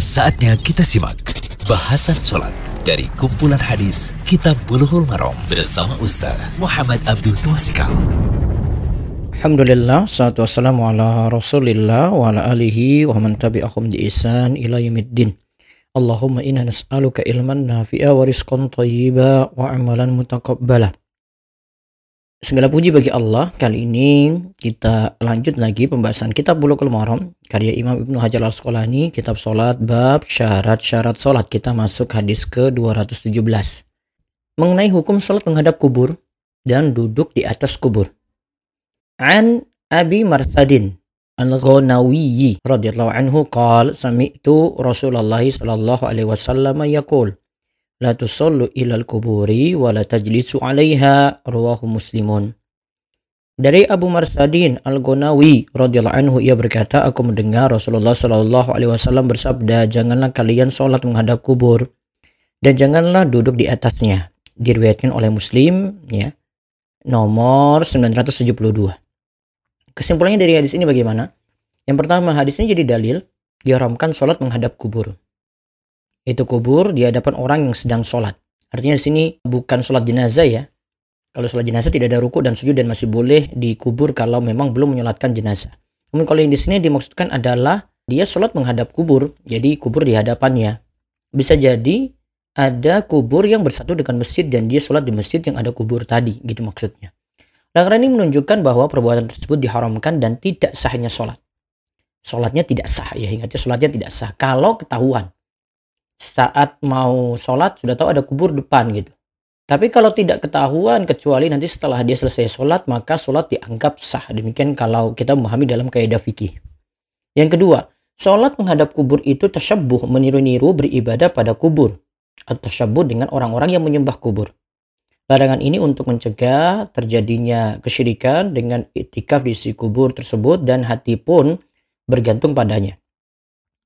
Saatnya kita simak bahasan sholat dari kumpulan hadis Kitab Bulughul Maram bersama Ustaz Muhammad Abdul Twasikal. Alhamdulillah, salatu wassalamu ala rasulillah wa ala alihi wa man tabi'ahum di isan ila yumiddin. Allahumma inna nas'aluka ilman nafi'a wa rizqan tayyiba wa amalan mutakabbala. Segala puji bagi Allah. Kali ini kita lanjut lagi pembahasan kitab Bulughul Maram karya Imam Ibnu Hajar Al-Asqalani, kitab salat bab syarat-syarat salat. Kita masuk hadis ke-217. Mengenai hukum salat menghadap kubur dan duduk di atas kubur. An Abi Marsadin Al-Ghanawi radhiyallahu anhu qal sami'tu Rasulullah sallallahu alaihi wasallam yaqul la tusallu ilal kuburi wa la tajlisu 'alaiha rawahu muslimun dari Abu Marsadin Al-Ghunawi radhiyallahu anhu ia berkata aku mendengar Rasulullah sallallahu alaihi wasallam bersabda janganlah kalian salat menghadap kubur dan janganlah duduk di atasnya diriwayatkan oleh Muslim ya nomor 972 Kesimpulannya dari hadis ini bagaimana? Yang pertama, hadis ini jadi dalil diharamkan sholat menghadap kubur. Itu kubur di hadapan orang yang sedang sholat. Artinya di sini bukan sholat jenazah ya. Kalau sholat jenazah tidak ada ruku dan sujud dan masih boleh dikubur kalau memang belum menyolatkan jenazah. Namun kalau yang di sini dimaksudkan adalah dia sholat menghadap kubur, jadi kubur di hadapannya. Bisa jadi ada kubur yang bersatu dengan masjid dan dia sholat di masjid yang ada kubur tadi, gitu maksudnya. Larangan ini menunjukkan bahwa perbuatan tersebut diharamkan dan tidak sahnya sholat. Sholatnya tidak sah, ya ingatnya sholatnya tidak sah. Kalau ketahuan, saat mau sholat sudah tahu ada kubur depan gitu. Tapi kalau tidak ketahuan, kecuali nanti setelah dia selesai sholat, maka sholat dianggap sah. Demikian kalau kita memahami dalam kaidah fikih. Yang kedua, sholat menghadap kubur itu tersebut meniru-niru beribadah pada kubur. Atau tersebut dengan orang-orang yang menyembah kubur. Larangan ini untuk mencegah terjadinya kesyirikan dengan itikaf di si kubur tersebut dan hati pun bergantung padanya.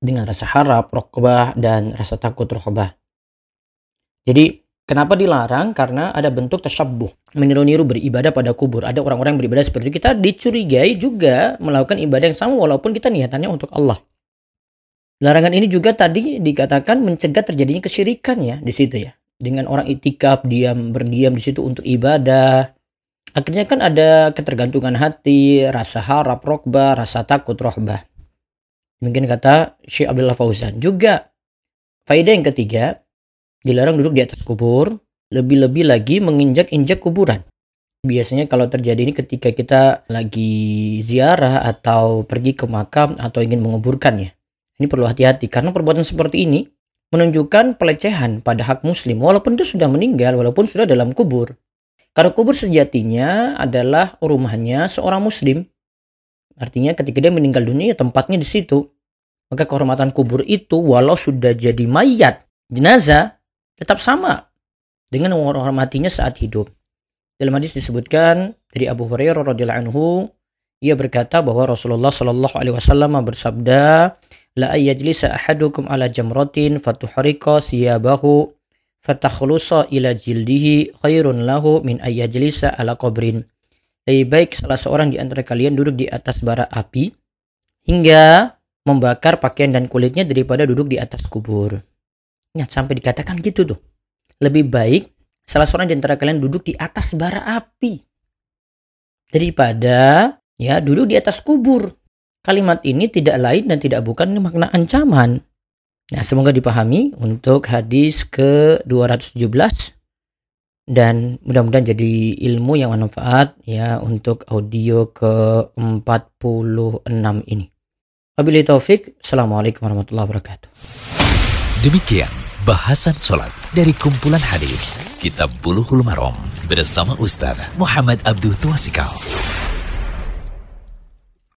Dengan rasa harap, rokbah, dan rasa takut rokbah. Jadi, kenapa dilarang? Karena ada bentuk tersyabuh. Meniru-niru beribadah pada kubur. Ada orang-orang yang beribadah seperti itu. Kita dicurigai juga melakukan ibadah yang sama walaupun kita niatannya untuk Allah. Larangan ini juga tadi dikatakan mencegah terjadinya kesyirikan ya di situ ya dengan orang itikaf diam berdiam di situ untuk ibadah akhirnya kan ada ketergantungan hati rasa harap rokbah rasa takut rohbah mungkin kata Syekh Abdullah Fauzan. Juga faedah yang ketiga dilarang duduk di atas kubur lebih-lebih lagi menginjak-injak kuburan. Biasanya kalau terjadi ini ketika kita lagi ziarah atau pergi ke makam atau ingin menguburkannya ini perlu hati-hati karena perbuatan seperti ini menunjukkan pelecehan pada hak muslim walaupun itu sudah meninggal walaupun sudah dalam kubur. Karena kubur sejatinya adalah rumahnya seorang muslim artinya ketika dia meninggal dunia tempatnya di situ maka kehormatan kubur itu walau sudah jadi mayat jenazah tetap sama dengan menghormatinya saat hidup dalam hadis disebutkan dari Abu Hurairah radhiyallahu anhu ia berkata bahwa Rasulullah Shallallahu alaihi wasallam bersabda la ayyajlisa ahadukum ala jamratin fatuhriqa siyabahu fatakhlusa ila jildihi khairun lahu min ayyajlisa ala qabrin. Lebih baik salah seorang di antara kalian duduk di atas bara api hingga membakar pakaian dan kulitnya daripada duduk di atas kubur. Ingat sampai dikatakan gitu tuh. Lebih baik salah seorang di antara kalian duduk di atas bara api daripada ya duduk di atas kubur. Kalimat ini tidak lain dan tidak bukan makna ancaman. Nah, semoga dipahami untuk hadis ke-217 dan mudah-mudahan jadi ilmu yang bermanfaat ya untuk audio ke-46 ini. Wabillahi taufik. Assalamualaikum warahmatullahi wabarakatuh. Demikian bahasan sholat dari kumpulan hadis Kitab Bulughul Maram bersama Ustaz Muhammad Abdul Tuasikal.